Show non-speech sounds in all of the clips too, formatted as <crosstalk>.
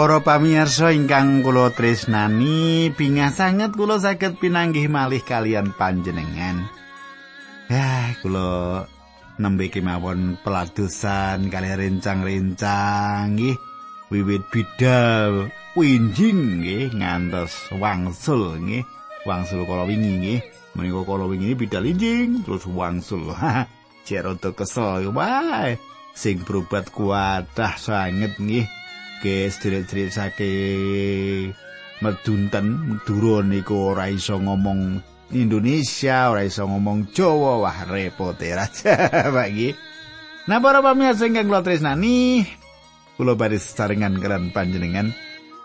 Para pamirsa ingkang kula tresnani, bingah sanget kula saged pinanggih malih kalian panjenengan. Ya, kula nembe kemawon peladosan kalian rencang-rencang nggih. Wiwit bidal winjing nggih ngantos wangsul nggih. Wangsul kala wingi nggih. Menika kala wingi bidal injing terus wangsul. <laughs> Jek rada kesel wae. Sing berobat kuatah sanget nggih. Ge sedherek-sedherek medunten Madura niku ora iso ngomong Indonesia, ora iso ngomong Jawa, wah repot raja <laughs> bagi. Nah, para pamirsa ingkang kula tresnani, kula badhe sesarengan kalian panjenengan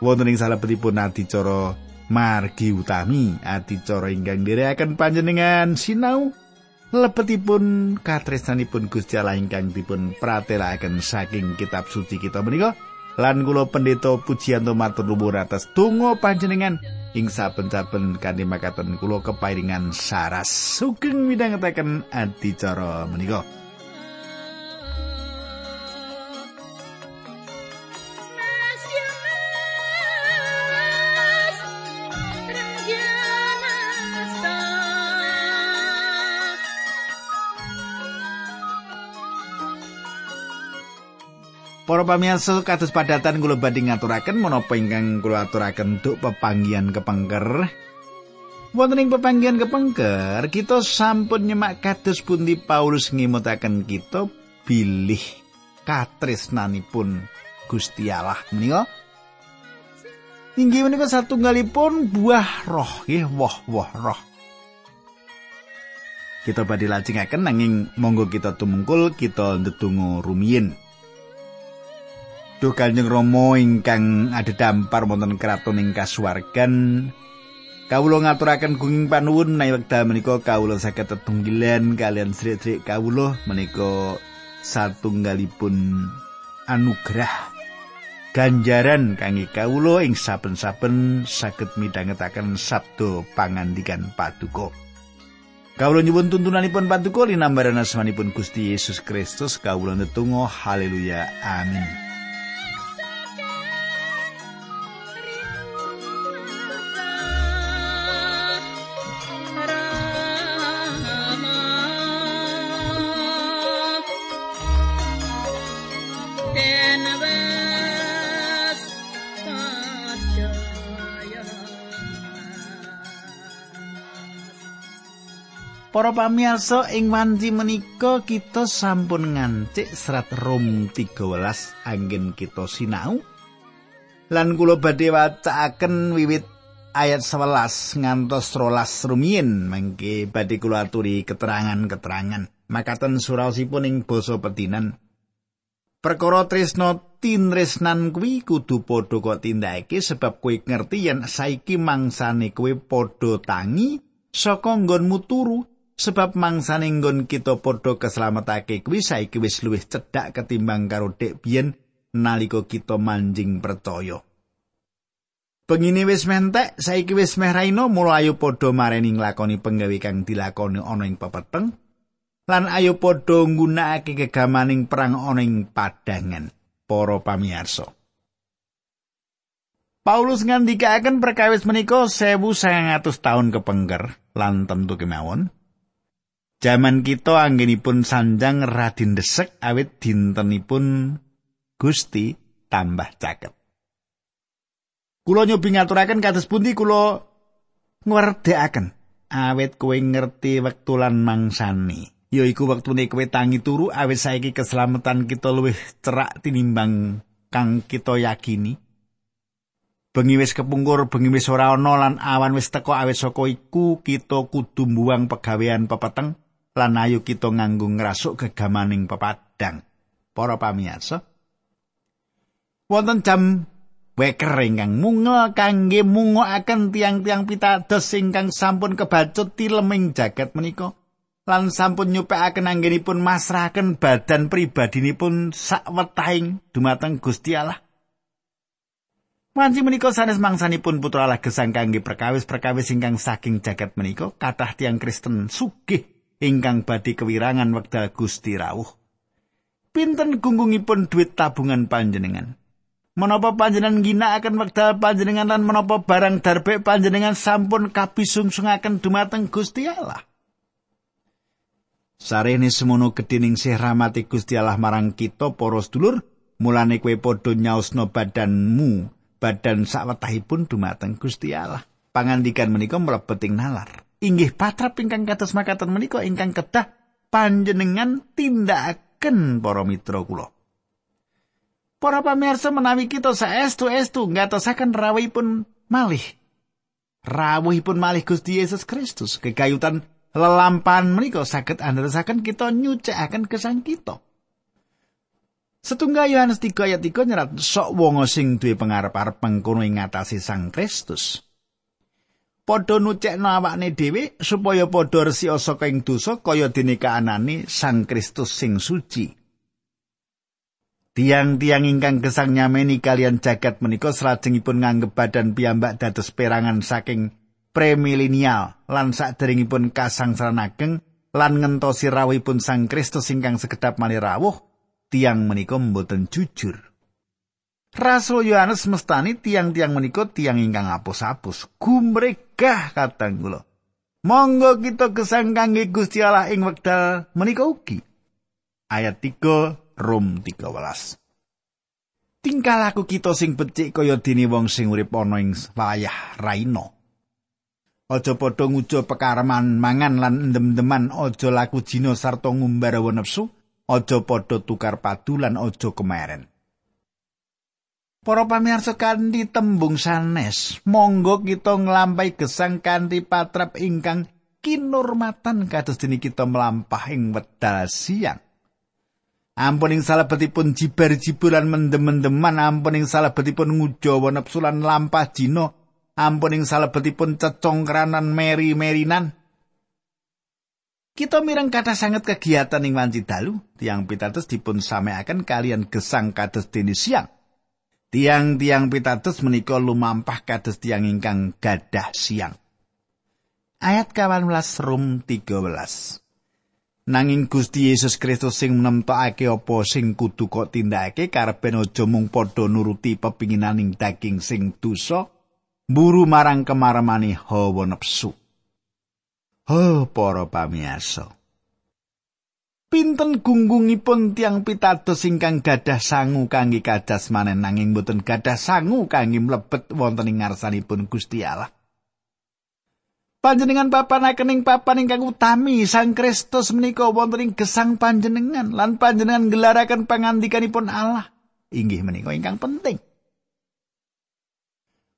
wonten ing salebetipun adicara margi utami, adicara ingkang dherekaken panjenengan sinau lebetipun katresnanipun Gusti Allah ingkang dipun pratelakaken saking kitab suci kita menika. Lan kula pendeta pujian matur nuwun atas donga panjenengan ing saben-saben kanthi makaten kula kepairingan saras sugeng midhangetaken adicara menika Para pamirsa kados padatan kula badhe ngaturaken menapa ingkang kula aturaken untuk pepanggihan kepengker. Wonten ing pepanggihan kepengker, kita sampun nyemak kados pundi Paulus ngimutaken kita bilih katresnanipun Gusti Allah menika. Inggih menika satunggalipun buah roh, nggih woh-woh roh. Kita badhe lajengaken nanging monggo kita tumungkul kita ndedonga rumiyin. Duh Kanjeng Rama ingkang adhedhampar wonten kraton ing kasuwargan. Kawula ngaturaken gunging panuwun menawi wekdal menika kawula saged tetunggilan kalian sri-sri kawula menika satunggalipun anugerah ganjaran kangge kawula ing saben-saben saged midhangetaken sabda pangandikan paduka. Kawula nyuwun tuntunanipun paduka linambaran asmanipun Gusti Yesus Kristus kawula netunggal haleluya amin. Pamirsa ing wanci menika kita sampun ngancik serat Rom 13 anggen kita sinau. Lan kula badhe wacaaken wiwit ayat 11 ngantos 13 rumiyin mangke badhe kula aturi keterangan-keterangan. Makaten suraosipun ing basa petinan. Perkara tresna tinresnan kuwi kudu padha kok tindake sebab kowe ngerti yen saiki mangsane kowe padha tangi saka nggonmu turu sebab mangsane nggon kita padha keslametake kuwi saiki wis luwih cedhak ketimbang karo dek biyen nalika kita manjing percaya. Pengine wis mentek, saiki wis meh raina mula ayo padha mareni nglakoni penggawe kang dilakoni ana ing pepeteng lan ayo padha nggunakake gegamaning perang ana ing padangan para pamirsa. Paulus ngandikaken perkawis menika 1900 tahun kepengker lan tentu kemawon Jaman kita anggenipun sanjang radin desek awit dintenipun Gusti tambah caket. Kulo nyobi ngaturaken kados pundi kulo ngwerdekaken awit kowe ngerti wektu lan mangsani. Yaiku wektune kowe tangi turu awit saiki keselamatan kita luwih cerak tinimbang kang kita yakini. Bengi wis kepungkur, bengi wis ora ana lan awan wis teko awit saka iku kita kudu mbuwang pegawean pepeteng lan ayo kita nganggo ngrasuk gegamaning pepadang. Para pamirsa, wonten jam weker ingkang mungel kangge mungokaken tiang-tiang pitados ingkang sampun kebacut tileming jagat menika lan sampun nyupekaken anggenipun masrahaken badan pribadinipun sakwetahing dumateng Gusti Allah. Wanci menika sanes mangsanipun putra Allah gesang kangge perkawis-perkawis ingkang saking jagat menika kathah tiang Kristen sugih ingkang badhe kewirangan wekdal Gusti rawuh. Pinten gunggungipun duit tabungan panjenengan? Menapa panjenengan ginakaken wekdal panjenengan lan menapa barang darbe panjenengan sampun kapisungsungaken dumateng Gusti Allah. Sarene semono gedhening sih rahmati Gusti Allah marang kita para sedulur, mulane kowe padha nyaosno badanmu, badan sawetahipun dumateng Gusti Allah. Pangandikan menika mlebeting nalar. Inggih patrap ingkang kados makaten menika ingkang kedah panjenengan tindakaken para mitra kula. Para pamirsa menawi kita saestu-estu ngatosaken rawuhipun malih. Rawuhipun malih Gusti Yesus Kristus kekayutan lelampahan menika saged andhesaken kita nyucikaken kesan kita. Setunggal Yohanes 3 ayat 3 nyerat sok wong sing duwe pangarep-arep mengkono ing Sang Kristus. Padha nucekno awakne dhewe supaya padha resik saka ing dosa kaya dene kaanane Sang Kristus sing suci. Tiang-tiang ingkang gesang nyameni kalian jagat menika salajengipun nganggep badan piyambak dados perangan saking premilenial lan saderengipun kasangsaran ageng lan ngentosi rawuhipun Sang Kristus ingkang sekedap malih rawuh tiang menika mboten jujur. Rasul Yohanes mestani tiang-tiang menika tiang ingkang apus-apus, gumregah katang kula. Monggo kita gesang kangge Gusti Allah ing wekdal menika ugi. Ayat 3 Rom 13. Tingkah laku kita sing becik kaya dene wong sing urip ana ing wayah raina. Aja padha ngujo pekareman mangan lan endem-endeman aja laku jina sarta ngumbar nafsu, aja padha tukar padu lan aja kemaren. Para pamirsa kanthi tembung sanes, monggo kita nglampahi gesang kanthi patrap ingkang kinurmatan kados dene kita melampah ing wedal siang. Ampun ing salebetipun jibar-jiburan mendem-mendeman, ampun ing salebetipun ngujawa nepsu lan lampah jina, ampun ing salebetipun cecongkranan meri-merinan. Kita mireng kata sangat kegiatan ing wanci dalu, tiang pitatus dipun sameaken kalian gesang kados dene siang. Tiang-tiang pitatus menika lumampah kados tiang ingkang gadah siang. Ayat 18 Rum 13. Nanging Gusti Yesus Kristus sing nemtokake apa sing kudu kok tindakake karepen aja mung padha nuruti pepinginaning daging sing dosa, mburu marang kemaremane hawa nepsu. Oh, para pamirsa. Pinten gunggungipun tiang pitados ingkang gadah sangu kangge kadas manen nanging boten gadah sangu kangge mlebet wonten ing ngarsanipun Gusti Allah. Panjenengan papan akening papan ingkang utami Sang Kristus menika wonten ing gesang panjenengan lan panjenengan gelaraken pangandikanipun Allah. Inggih menika ingkang penting.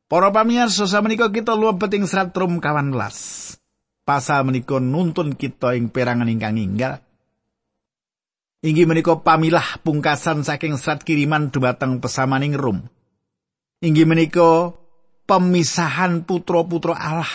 Para pamirsa menika kita lumebet ing serat Rum kawan. Pasal menika nuntun kita ing perangan ingkang inggal. Inggih menika pamilah pungkasan saking serat kiriman dumateng pesamaning Rum. Inggih menika pemisahan putra-putra Allah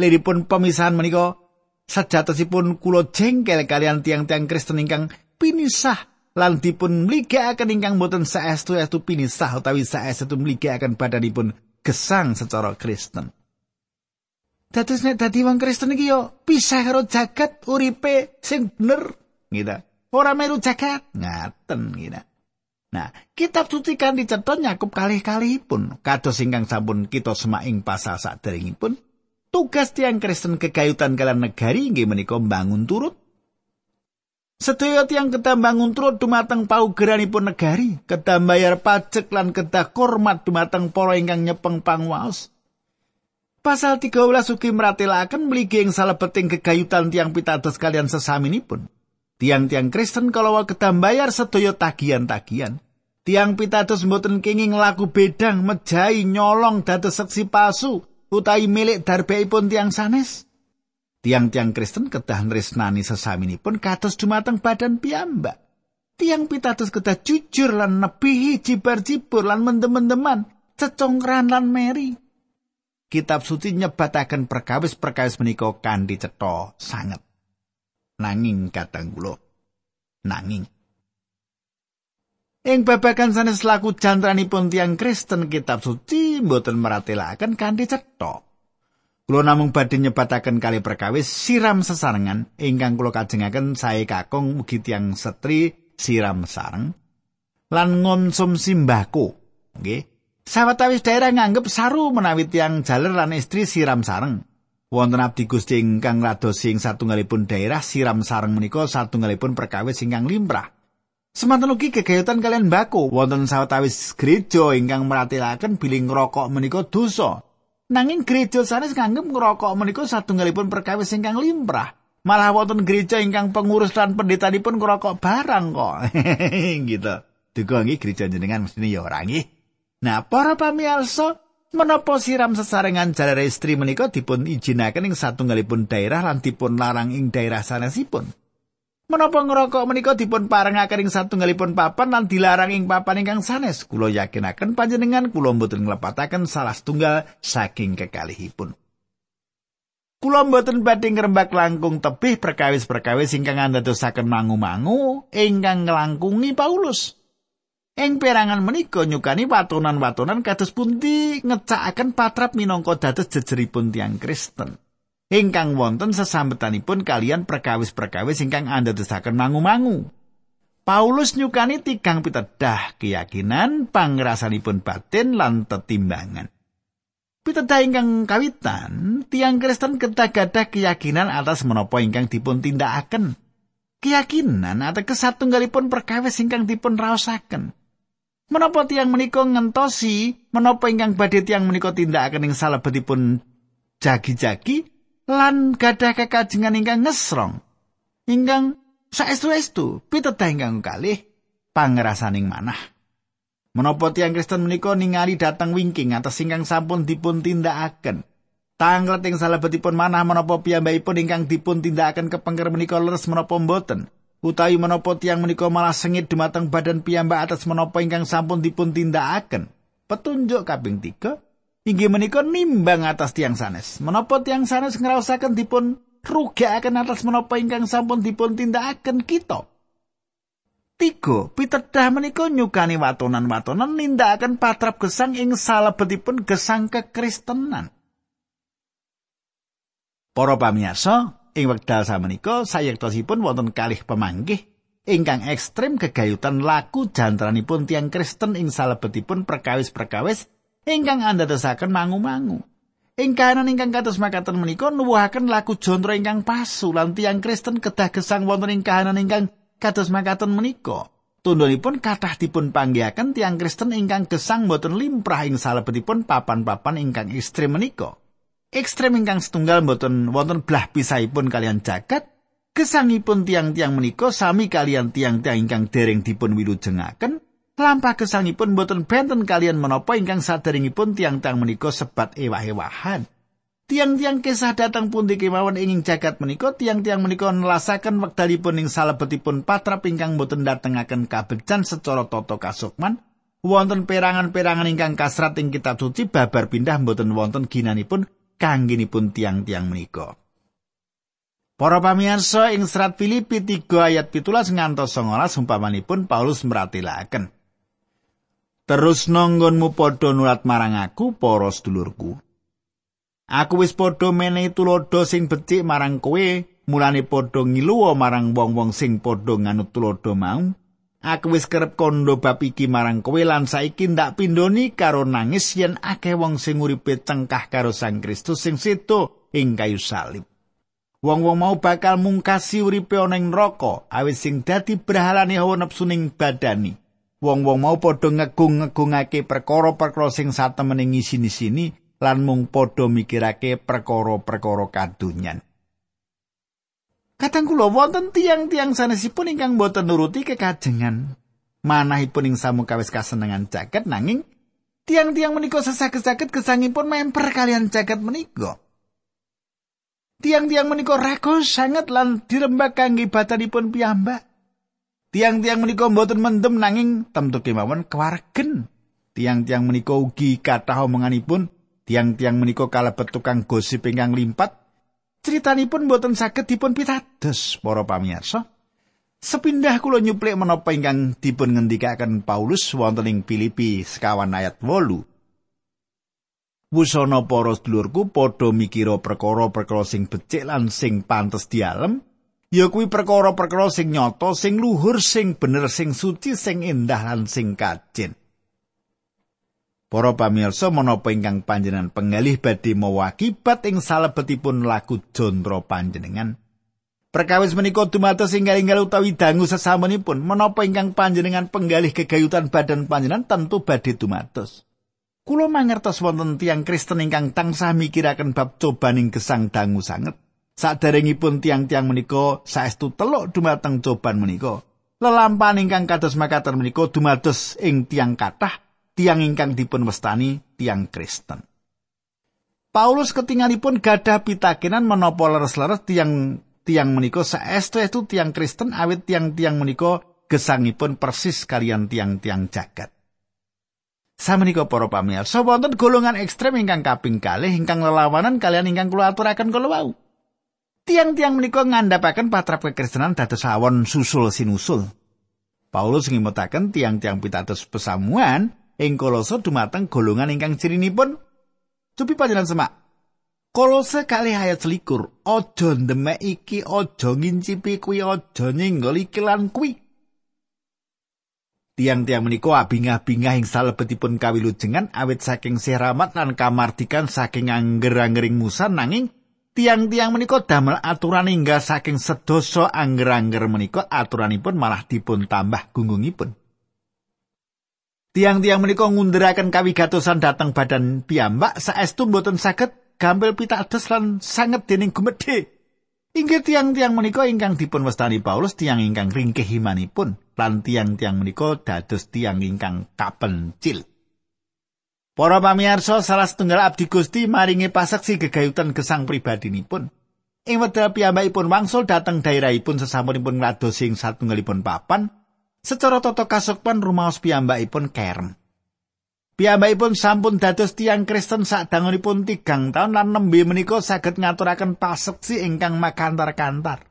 liripun pemisahan menika sejatosipun kula jengkel kalian tiang-tiang Kristen ingkang pinisah lan dipun mligakaken ingkang boten saestu-estu pinisah utawi saestu mligakaken badanipun gesang secara Kristen. Dados nek dadi wong Kristen iki yo pisah karo jagat uripe sing bener gitu. Ora meru jagat ngaten gitu. Nah, kitab suci kan dicetha nyakup kalih-kalihipun kados ingkang sampun kita semak ing pasal saderengipun Tugas tiang Kristen kegayutan kalian negari inggih menika bangun turut. Sedaya tiang kedah bangun turut dumateng paugeranipun negari, kedah bayar pajak lan kedah hormat dumateng para ingkang nyepeng pangwaos. Pasal 13 ugi meratelaken mligi ing salebeting kegayutan tiang pitados kalian sesaminipun. Tiang-tiang Kristen kalau kedah bayar sedaya tagihan-tagihan. Tiang pitados mboten kenging laku bedang, mejahi, nyolong dados seksi palsu, utawi milik darbeipun tiang sanes. Tiang-tiang Kristen kedah nresnani sesaminipun kados dumateng badan piyambak. Tiang pitados kedah jujur lan nebihi jibar-jibur lan mendem-mendeman, cecongkran lan meri. Kitab suci nyebataken perkawis-perkawis menika kanthi cetha sanget. Nanging katang kula, nanging Ing babagan sanes laku jantranipun tiang Kristen kitab suci mboten meratelaken kanthi cetha. Kula namung badhe nyebataken kali perkawis siram sesarengan ingkang kula kajengaken sae kakung mugi tiang setri siram sareng lan ngonsumsi mbako. nggih. Sawetawis daerah nganggep saru menawi tiang jaler lan istri siram sareng. Wonten abdi Gusti ingkang radosi ing satunggalipun daerah siram sareng menika satunggalipun perkawis ingkang limrah. Semanten ugi gegayutan kalian bako wonten sawetawis gereja ingkang meratelaken bilih ngrokok menika dosa. Nanging gereja sanes nganggep ngrokok menika satunggalipun perkawis ingkang limrah. Malah wonten gereja ingkang pengurus lan pendetanipun ngrokok barang kok. <laughs> gitu. Duga nggih gereja jenengan mestine ya ora. Nah, para pamirsa, menapa siram sesarengan jalar istri menika dipun ijinaken ing satunggalipun daerah lan dipun larang ing daerah sanesipun? Menapa ngerokok menika dipun parengaken ing satunggalipun papan lan dilarang ing papan ingkang sanes? Kula yakinaken panjenengan kula mboten nglepataken salah setunggal saking kekalihipun. Kula mboten badhe ngrembak langkung tebih perkawis-perkawis ingkang andadosaken mangu-mangu ingkang nglangkungi Paulus. Ing perangan menika nyukani watonan-watonan kados pundi ngecakaken patrap minangka dados jejeripun tiang Kristen. Ingkang wonten sesambetanipun kalian perkawis-perkawis ingkang andadosaken mangu-mangu. Paulus nyukani tigang pitedah keyakinan pangrasanipun batin lan tetimbangan. Pitedah ingkang kawitan, tiang Kristen kedah gadah keyakinan atas menapa ingkang dipun tindakaken. Keyakinan atau kesatunggalipun perkawis ingkang dipun raosaken. Menapa tiang menika ngentosi? Menapa ingkang badhe tiang menika tindakaken ing salebetipun jagi-jagi? Lan gadah kekajengan ingkang ngesrong. Ingkang saestu-estu pitedah ingkang kalih pangrasaning manah. Menapa tiang Kristen menika ningali dateng wingking atas ingkang sampun dipun tindakaken? Tanglet ing salebetipun manah menapa piyambakipun ingkang dipun tindakaken kepengker menika leres menapa mboten utawi menapa tiang menika malah sengit dumateng badan piyambak atas menapa ingkang sampun dipun tindakaken. Petunjuk kaping 3 inggih menika nimbang atas tiang sanes. Menapa tiang sanes ngraosaken dipun rugakaken atas menapa ingkang sampun dipun tindakaken kita. Tiga, pitedah menika nyukani watonan-watonan nindakaken patrap gesang ing salebetipun gesang kekristenan. Para pamirsa, ing wekdal samenika sayektosipun wonten kalih pemanggih ingkang ekstrem kegayutan laku jantranipun tiang Kristen ing salebetipun perkawis-perkawis ingkang andadosaken mangu-mangu. Ing kahanan ingkang kados makaten menika nuwuhaken laku jantro ingkang pasu lan tiang Kristen kedah gesang wonten ing kahanan ingkang kados makaten menika. Tundhonipun kathah dipun panggihaken tiang Kristen ingkang gesang boten limprah ing salebetipun papan-papan ingkang ekstrem menika. Ekstrem ingkang setunggal mboten wonten blah pisahipun kalian jagat gesangipun tiang-tiang menika sami kalian tiang-tiang ingkang dereng dipun wilujengaken. Lampah gesangipun mboten benten kalian menapa ingkang saderengipun tiang-tiang menika sebat ewah-ewahan. Tiang-tiang kisah datang pun kemawon ingin jagat menika tiang-tiang menika nelasaken wekdalipun ing salebetipun patrap ingkang boten datengaken kabecan secara tata kasukman. Wonten perangan-perangan ingkang kasrat ing kitab suci babar pindah boten wonten ginanipun kangginipun tiang-tiang menika. Para pamirsa ing serat Filipi 3 ayat 17 ngantos 19 umpamanipun Paulus meratelaken. Terus nonggonmu padha nurat marang aku para sedulurku. Aku wis padha menehi tulodo sing becik marang kowe, mulane padha ngiluwa marang wong-wong sing padha nganut tulodo mau. Aku wis kerep kondo bab iki marang kowe lan saiki ndak pindoni karo nangis yen akeh wong sing uripe cengkah karo Sang Kristus sing seto ing kayu salib. Wong-wong mau bakal mungkasi uripe ana ing neraka awit sing dadi brahalane hawa nepsu ning badani. Wong-wong mau padha ngegung-ngegungake perkara-perkara sing satemene ngisi-sini lan mung padha mikirake perkara-perkara kadunyan. Kadang kula wonten tiang-tiang sanesipun ingkang boten nuruti kekajengan manahipun ing samukawis kasenengan jagat nanging tiang-tiang menika sesaget-saget gesangipun memper kalian jagat menika. Tiang-tiang menika rakus sangat lan dirembak kangge badanipun piyambak. Tiang-tiang menika boten mendem nanging temtu kemawon kewargen. Tiang-tiang menika ugi kathah omonganipun tiang-tiang menika kalebet tukang gosip ingkang limpat Critanipun boten saged dipun pitados para pamirsa. Sepindah kula nyuplik menapa ingkang dipun ngendikaken Paulus wonten ing Filipi sekawan ayat 8. Wusana para sedulurku padha mikira perkara-perkara sing becik lan sing pantes dialem, ya kuwi perkara-perkara sing nyata, sing luhur, sing bener, sing suci, sing endah lan sing kajen. Para pamirsa menapa ingkang panjenengan penggalih badhe mawa akibat ing salebetipun laku jondro panjenengan. Perkawis menika dumados inggal-inggal utawi dangu sesamunipun menapa ingkang panjenengan penggalih kegayutan badan panjenengan tentu badhe dumados. Kulo mangertos wonten tiang Kristen ingkang tansah mikiraken bab cobaning gesang dangu sanget. Saderengipun tiang-tiang menika saestu teluk dumateng coban menika. Lelampan ingkang kados makaten menika dumados ing tiang kathah tiang ingkang dipun wastani tiang Kristen. Paulus ketingalipun gadah pitakenan menapa leres-leres tiang tiang menika saestu itu tiang Kristen awit tiang-tiang menika gesangipun persis kalian tiang-tiang jagat. Samenika para pamirsa wonten golongan ekstrem ingkang kaping kalih ingkang lelawanan kalian ingkang kula aturaken kala wau. Tiang-tiang menika ngandhapaken patrap kekristenan dados awon susul sinusul. Paulus ngimutaken tiang-tiang pitados pesamuan ing Kolose dumateng golongan ingkang cirinipun cupi panjenengan semak. Kolose kalih ayat selikur, ojo ndemek iki, ojo ngincipi kuwi, ojo nyenggol iki lan kuwi. Tiang-tiang menika abingah-bingah ing salebetipun kawilujengan awit saking siramat lan kamardikan saking angger-anggering Musa nanging tiang-tiang menika damel aturan hingga saking sedoso angger-angger menika aturanipun malah dipun tambah gunggungipun. Tiang-tiang menika ngunduraken kawigatosan dhateng badan piyambak saestu mboten saged gampil pitados lan sanget dening gumedhe. Inggih tiang-tiang menika ingkang dipun wastani Paulus tiang ingkang ringkih imanipun lan tiang-tiang menika dados tiang ingkang kapencil. Para pamirsa salah setunggal abdi Gusti maringi paseksi gegayutan gesang pribadinipun. Ing wekdal piyambakipun wangsul dhateng daerahipun sesampunipun ngladosi ing satunggalipun papan, Secara tata kasukman rumaos piyambakipun kerem. Piyambakipun sampun dados tiang Kristen sadangunipun tigang taun lan nembe menika saged ngaturaken paseksi ingkang makantar-kantar.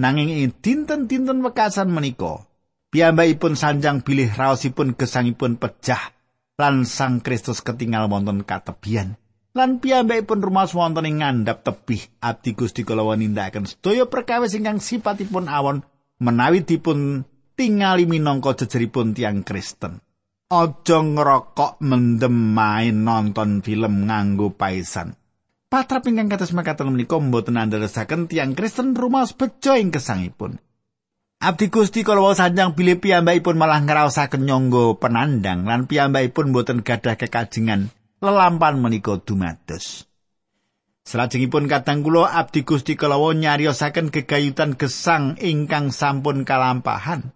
Nanging ing dinten-dinten wekasan menika, piyambakipun sanjang bilih raosipun gesangipun pejah lan Sang Kristus ketinggal wonten katebian. Lan piyambakipun rumaos wonten ing ngandhap tebih abdi Gusti kala nindakaken sedaya perkawis ingkang sipatipun awon menawi dipun tingali minangka jejeripun tiang Kristen. Aja ngrokok mendem main nonton film nganggo paisan. Patra ingkang kados makaten menika mboten andheresaken tiang Kristen rumaos bejo ing kesangipun. Abdi Gusti kala sanjang bilih piyambakipun malah ngraosaken nyangga penandang lan piyambakipun mboten gadah kekajengan lelampan menika dumados. Salajengipun kadang kula Abdi Gusti kalawa nyariosaken gegayutan gesang ingkang sampun kalampahan.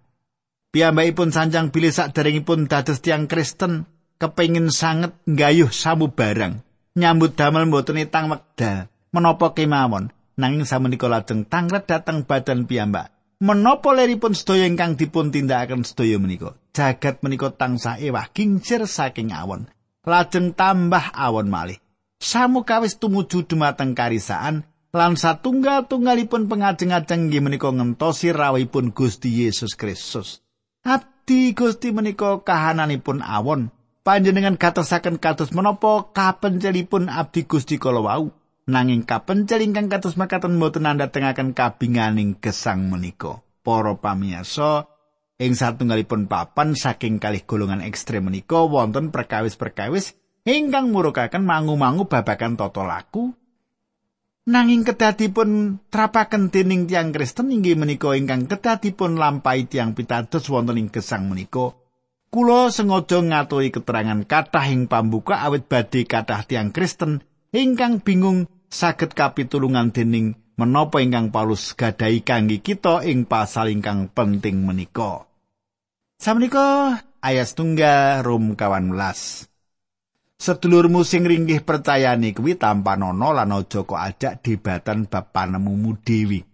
Piyambakipun sanjang bilih saderengipun dados tiang Kristen kepengin sanget nggayuh samu barang. Nyambut damel mboten tang wekdal. Menapa kemawon? Nanging samenika lajeng tanglet dhateng badan piyambak. Menapa leripun sedaya ingkang dipun tindakaken sedaya menika? Jagat menika tansah ewah kincir saking awon. Lajeng tambah awon malih. Samu kawis tumuju dumateng karisaan lan satunggal-tunggalipun pengajeng-ajeng nggih menika ngentosi rawuhipun Gusti Yesus Kristus Abdi Gusti menika kahananipun awon. Panjenengan katosaken kados menapa kapencelipun Abdi Gusti kala wau. Nanging kapencel ingkang kados makaten mboten andhatengaken kabinganing gesang menika. Para pamirsa, ing satunggalipun papan saking kalih golongan ekstrem menika wonten perkawis-perkawis ingkang murukaken mangu-mangu babagan tata laku Nanging kedadipun trapaken dening tiang Kristen inggih menika ingkang kedadipun lampahi tiang pitados wonten ing gesang menika. Kula sengaja ngaturi keterangan kathah ing pambuka awit badhe kathah tiang Kristen ingkang bingung saged kapitulungan dening menapa ingkang Paulus gadhahi kangge kita ing pasal ingkang penting menika. Samenika ayat tunggal Rom kawan. Sedulurmu sing ringgih percayani kuwi tanpa lan aja kok ajak debatan bab panemumu dewi.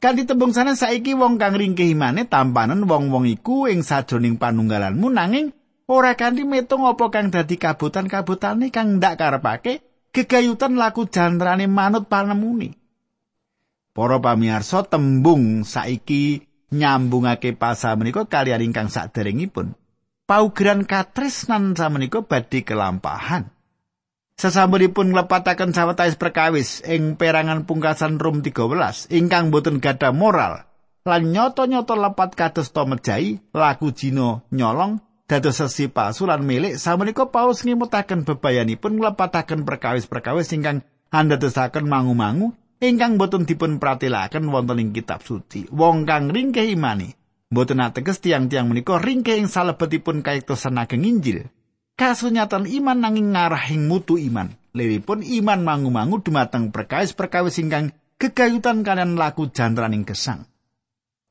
Kanthi tembung sana saiki wong kang ringkih imane tampanen wong-wong iku ing sajroning panunggalanmu nanging ora kanthi metung apa kang dadi kabutan-kabutane kang ndak karepake gegayutan laku jantrane manut panemuni. Para pamirsa tembung saiki nyambungake pasal menika kaliyan ingkang saderengipun. Paugeran katresnan samenika badhe kelampahan. Sasampunipun nglepataken sawetawis perkawis ing perangan pungkasan Rom 13 ingkang boten gadah moral lan nyoto-nyoto lepat kados to mejahi laku jino nyolong dados sesi palsu lan milik samenika Paulus ngimutaken bebayanipun nglepataken perkawis-perkawis ingkang andadosaken mangu-mangu ingkang boten dipun pratilaken wonten ing kitab suci. Wong kang ringkeh imani boten ateges tiang-tiang menika ringkeh ing salebetipun kayektosan ageng Injil. Kasunyatan iman nanging ngarah ing mutu iman. Lewipun iman mangu-mangu dumateng perkawis-perkawis ingkang gegayutan kalian laku jantraning gesang.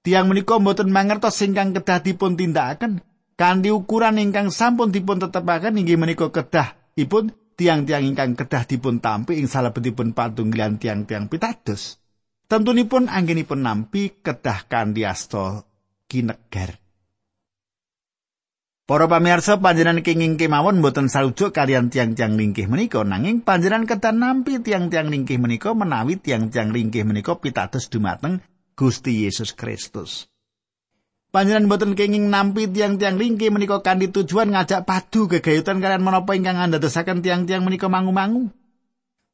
Tiang menika boten mangertos ingkang kedah dipun tindakaken kanthi ukuran ingkang sampun dipun tetepaken inggih menika kedah ipun tiang-tiang ingkang kedah dipun tampi ing salebetipun patunggilan tiang-tiang pitados. Tentunipun anggenipun nampi kedah kanthi asta kinegar. Para pamirsa panjenengan kenging kemawon mboten sarujuk kalian tiang-tiang ringkih menika nanging panjenengan kedah nampi tiang-tiang ringkih menika menawi tiang-tiang ringkih menika pitados dumateng Gusti Yesus Kristus. Panjenengan boten kenging nampi tiang-tiang ringkih menika kanthi tujuan ngajak padu gegayutan kalian menapa ingkang andadosaken tiang-tiang menika mangu-mangu.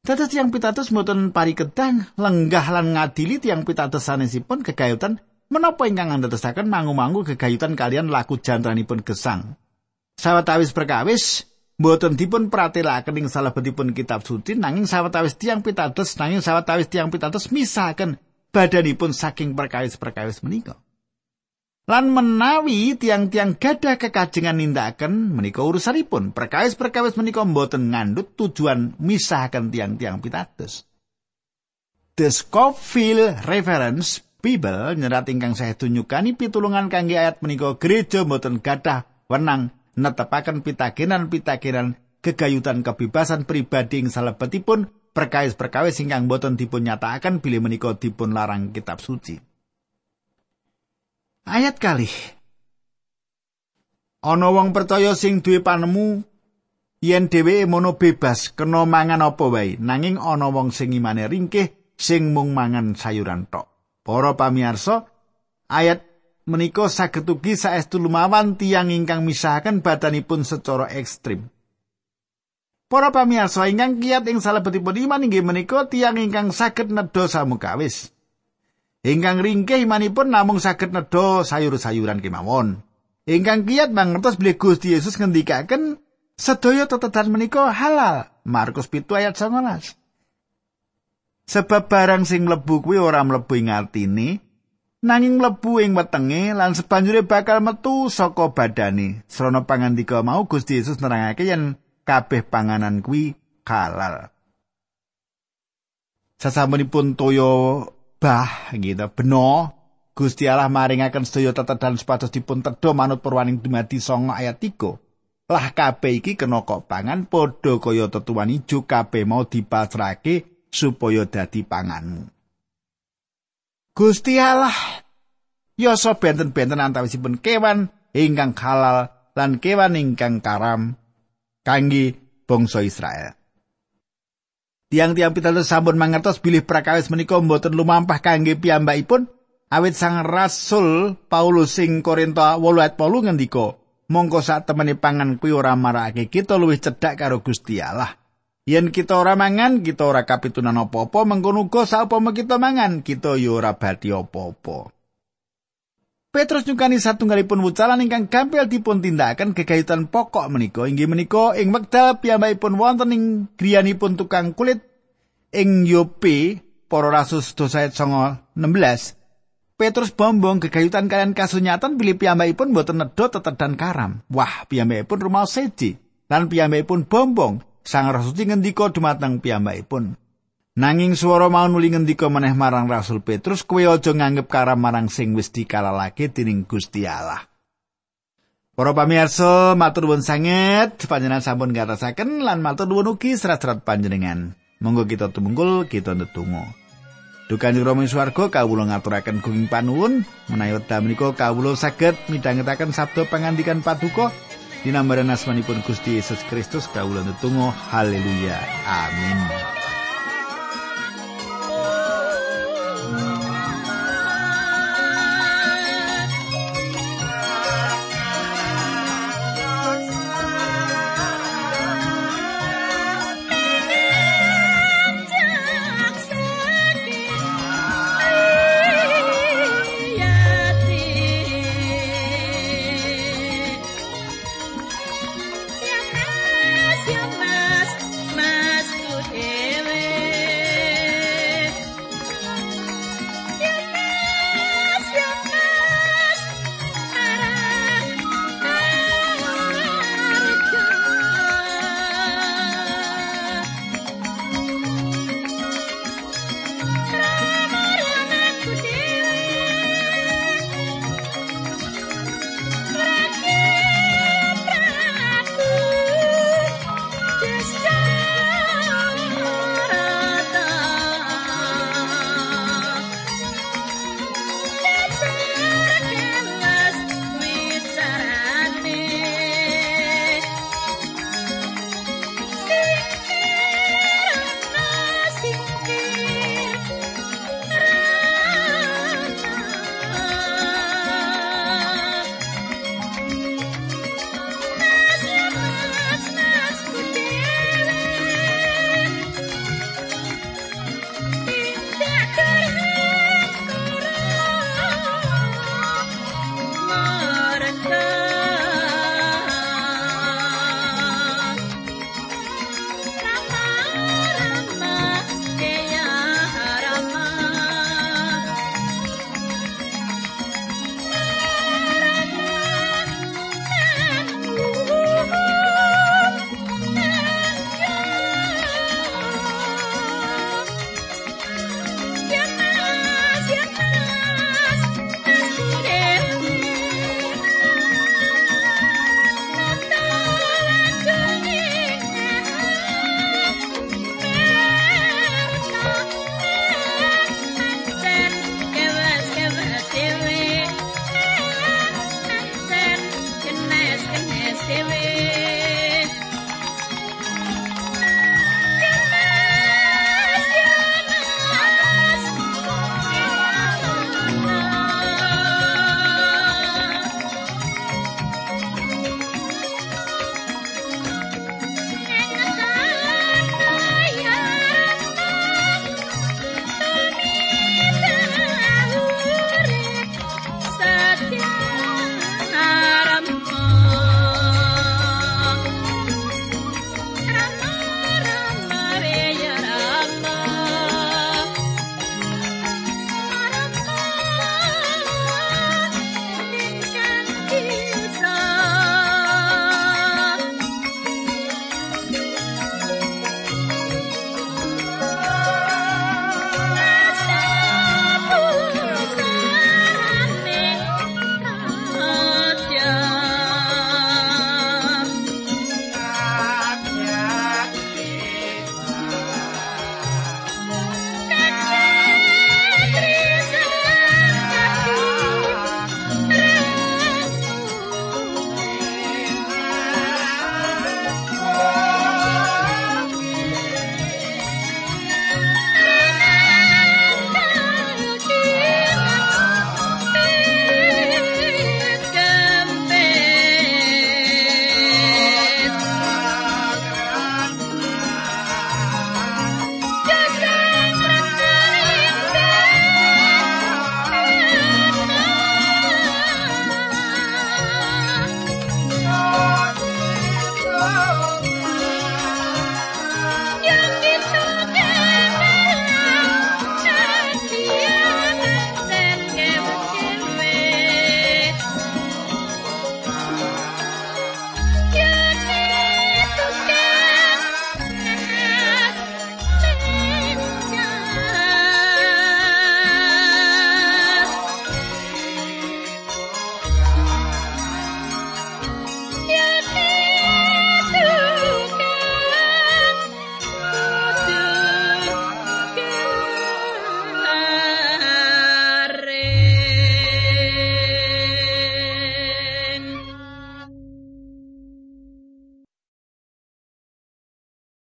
Dados tiang pitados boten parikedan lenggah lan ngadili tiang pitados sanesipun gegayutan menapa ingkang andadosaken mangu-mangu gegayutan kalian laku jantranipun gesang. Sawetawis perkawis boten dipun pratelakaken ing salebetipun kitab suci nanging sawetawis tiang pitados nanging sawetawis tiang pitados misahaken badanipun saking perkawis-perkawis menika. Lan menawi tiang-tiang gadah kekajengan nindakaken menika urusanipun. Perkawis-perkawis menika mboten ngandut tujuan misahaken tiang-tiang pitados. The Scofield Reference Bible nyerat ingkang saya tunjukani pitulungan kangge ayat menika gereja mboten gadah wenang netepaken pitakenan-pitakenan kegayutan kebebasan pribadi ing salebetipun perkawis-perkawis ingkang boten dipun nyatakaken bilih menika dipun larang kitab suci. Ayat kali. Ana wong percaya sing duwe panemu yen dheweke mono bebas kena mangan apa wae nanging ana wong sing imane ringkih sing mung mangan sayuran tok. Para pamirsa, ayat menika saged ugi saestu lumawan tiyang ingkang misahaken badanipun secara ekstrim. Para pamirsa ingkang kiat ing salebetipun iman inggih menika tiyang ingkang saged nedha samukawis. Ingkang ringkeh imanipun namung saged nedha sayur-sayuran kemawon. Ingkang kiat mangertos bilih Gusti Yesus ngendikaken sedaya tetedan menika halal. Markus 7 ayat 19. Sebab barang sing mlebu kuwi ora mlebu ing atine, nanging mlebu ing wetenge lan sebanjure bakal metu saka badane. Srana pangandika mau Gusti Yesus nerangake yen kabeh panganan kuwi halal. Sasampunipun toyo bah gitu beno Gusti Allah maringaken sedaya tetedan supados dipun tedha manut perwaning dumadi songo ayat 3 lah kabeh iki kena kok pangan padha kaya tetuan ijo kabeh mau dipasrahke supaya dadi panganmu. Gusti Allah yasa benten-benten antawisipun kewan ingkang halal lan kewan ingkang karam kangge bangsa Israel. Tiang-tiang pitados sampun mangertos bilih prakawis menika mboten lumampah kangge piyambakipun. Awit sang rasul Paulus sing Korinto 8 ayat 8 ngendika mongko sak temene pangan kuwi ora marakake kita luwih cedhak karo Gusti Allah yen kita ora mangan kita ora kapitunan apa-apa mengkono uga saupama kita mangan kita ya ora bati apa-apa. Petrus nyukani satunggalipun wucalan ingkang gampil dipun tindakaken gegayutan pokok menika. Inggih menika ing wekdal piyambakipun wonten ing griyanipun tukang kulit ing Yope para rasul dosa ayat 16 Petrus bombong gegayutan kalian kasunyatan bilih piyambakipun boten nedha tetedan karam. Wah piyambakipun rumah seji lan piyambakipun bombong sang rasul ngendika dumateng piyambakipun Nanging swara mau nuli ngendika meneh marang Rasul Petrus, kowe aja nganggep karam marang sing wis dikalalake dening Gusti Allah. Para pamirsa, matur nuwun sanget panjenengan sampun ngatasaken lan matur nuwun ugi serat-serat panjenengan. Monggo kita tumungkul, kita ndedonga. Dukan swarga kawula ngaturaken gunging panuwun menawi wekdal menika kawula saged midhangetaken sabda pangandikan paduka dinambaran asmanipun Gusti Yesus Kristus kawula ndedonga haleluya. Amin